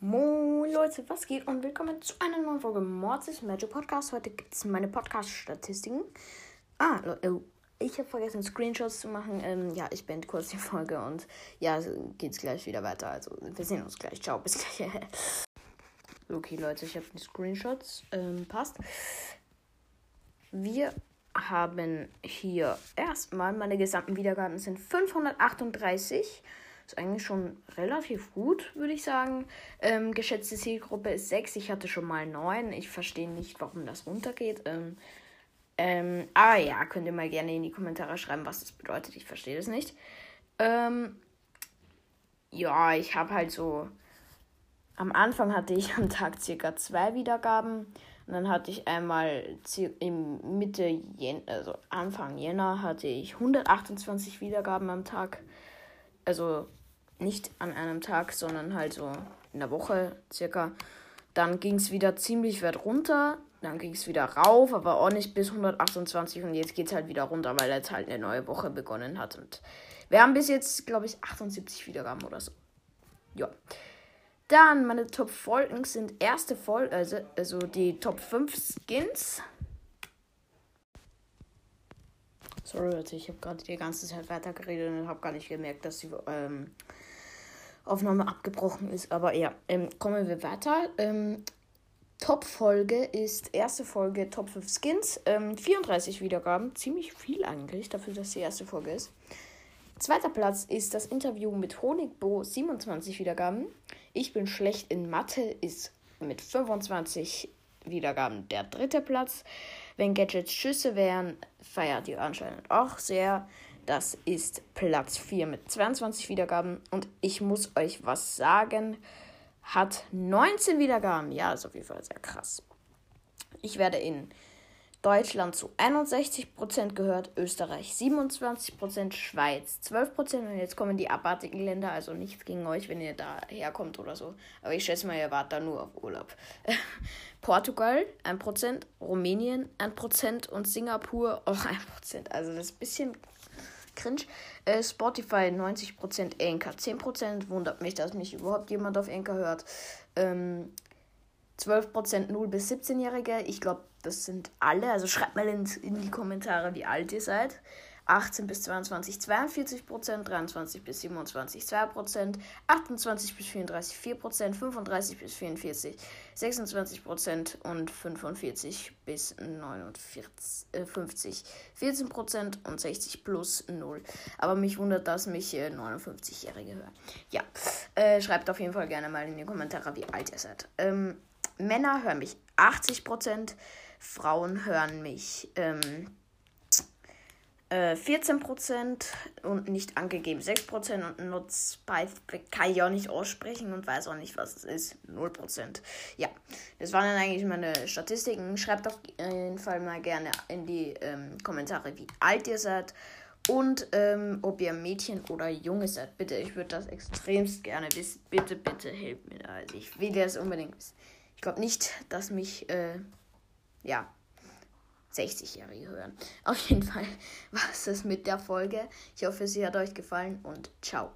Moin Leute, was geht und willkommen zu einer neuen Folge Mords Magic Podcast. Heute gibt es meine Podcast-Statistiken. Ah, Leute, ich habe vergessen, Screenshots zu machen. Ähm, ja, ich beende kurz die Folge und ja, geht's gleich wieder weiter. Also, wir sehen uns gleich. Ciao, bis gleich. okay, Leute, ich habe die Screenshots. Ähm, passt. Wir haben hier erstmal meine gesamten Wiedergaben sind 538. Ist eigentlich schon relativ gut, würde ich sagen. Ähm, geschätzte Zielgruppe ist 6. Ich hatte schon mal 9. Ich verstehe nicht, warum das runtergeht. Ähm, ähm, aber ja, könnt ihr mal gerne in die Kommentare schreiben, was das bedeutet. Ich verstehe das nicht. Ähm, ja, ich habe halt so. Am Anfang hatte ich am Tag circa zwei Wiedergaben. Und dann hatte ich einmal im Mitte Jänner, also Anfang Jänner, hatte ich 128 Wiedergaben am Tag. Also nicht an einem Tag, sondern halt so in der Woche circa. Dann ging es wieder ziemlich weit runter. Dann ging es wieder rauf, aber auch nicht bis 128. Und jetzt geht es halt wieder runter, weil jetzt halt eine neue Woche begonnen hat. Und wir haben bis jetzt, glaube ich, 78 Wiedergaben oder so. Ja. Dann meine Top Folgen sind erste Folge, also, also die Top 5 Skins. Sorry Leute, ich habe gerade die ganze Zeit weitergeredet und habe gar nicht gemerkt, dass die ähm, Aufnahme abgebrochen ist. Aber ja, ähm, kommen wir weiter. Ähm, Top-Folge ist erste Folge Top 5 Skins. Ähm, 34 Wiedergaben. Ziemlich viel eigentlich, dafür, dass die erste Folge ist. Zweiter Platz ist das Interview mit Honigbo. 27 Wiedergaben. Ich bin schlecht in Mathe ist mit 25 Wiedergaben der dritte Platz. Wenn Gadgets Schüsse wären, feiert ihr anscheinend auch sehr. Das ist Platz 4 mit 22 Wiedergaben. Und ich muss euch was sagen. Hat 19 Wiedergaben. Ja, ist auf jeden Fall sehr krass. Ich werde in Deutschland zu 61% gehört, Österreich 27%, Schweiz 12% und jetzt kommen die abartigen Länder, also nichts gegen euch, wenn ihr da herkommt oder so. Aber ich schätze mal, ihr wart da nur auf Urlaub. Portugal 1%, Rumänien 1% und Singapur auch 1%. Also das ist ein bisschen cringe. Äh, Spotify 90%, Anchor 10%. Wundert mich, dass mich überhaupt jemand auf Anchor hört. Ähm, 12% 0 bis 17-Jährige. Ich glaube, das sind alle. Also schreibt mal in, in die Kommentare, wie alt ihr seid. 18 bis 22 42 Prozent, 23 bis 27 2 Prozent, 28 bis 34 4 Prozent, 35 bis 44 26 Prozent und 45 bis 49, äh, 50 14 Prozent und 60 plus 0. Aber mich wundert, dass mich äh, 59-Jährige hören. Ja, äh, schreibt auf jeden Fall gerne mal in die Kommentare, wie alt ihr seid. Ähm, Männer hören mich 80 Prozent, Frauen hören mich ähm, 14% äh, und nicht angegeben 6% und Nutz kann ich auch nicht aussprechen und weiß auch nicht, was es ist. 0%. Ja, das waren dann eigentlich meine Statistiken. Schreibt auf jeden Fall mal gerne in die ähm, Kommentare, wie alt ihr seid und ähm, ob ihr Mädchen oder Junge seid. Bitte, ich würde das extremst gerne wissen. Bitte, bitte, helft mir da. Also ich will das unbedingt wissen. Ich glaube nicht, dass mich, äh, ja, 60-Jährige hören. Auf jeden Fall war es das mit der Folge. Ich hoffe, sie hat euch gefallen und ciao.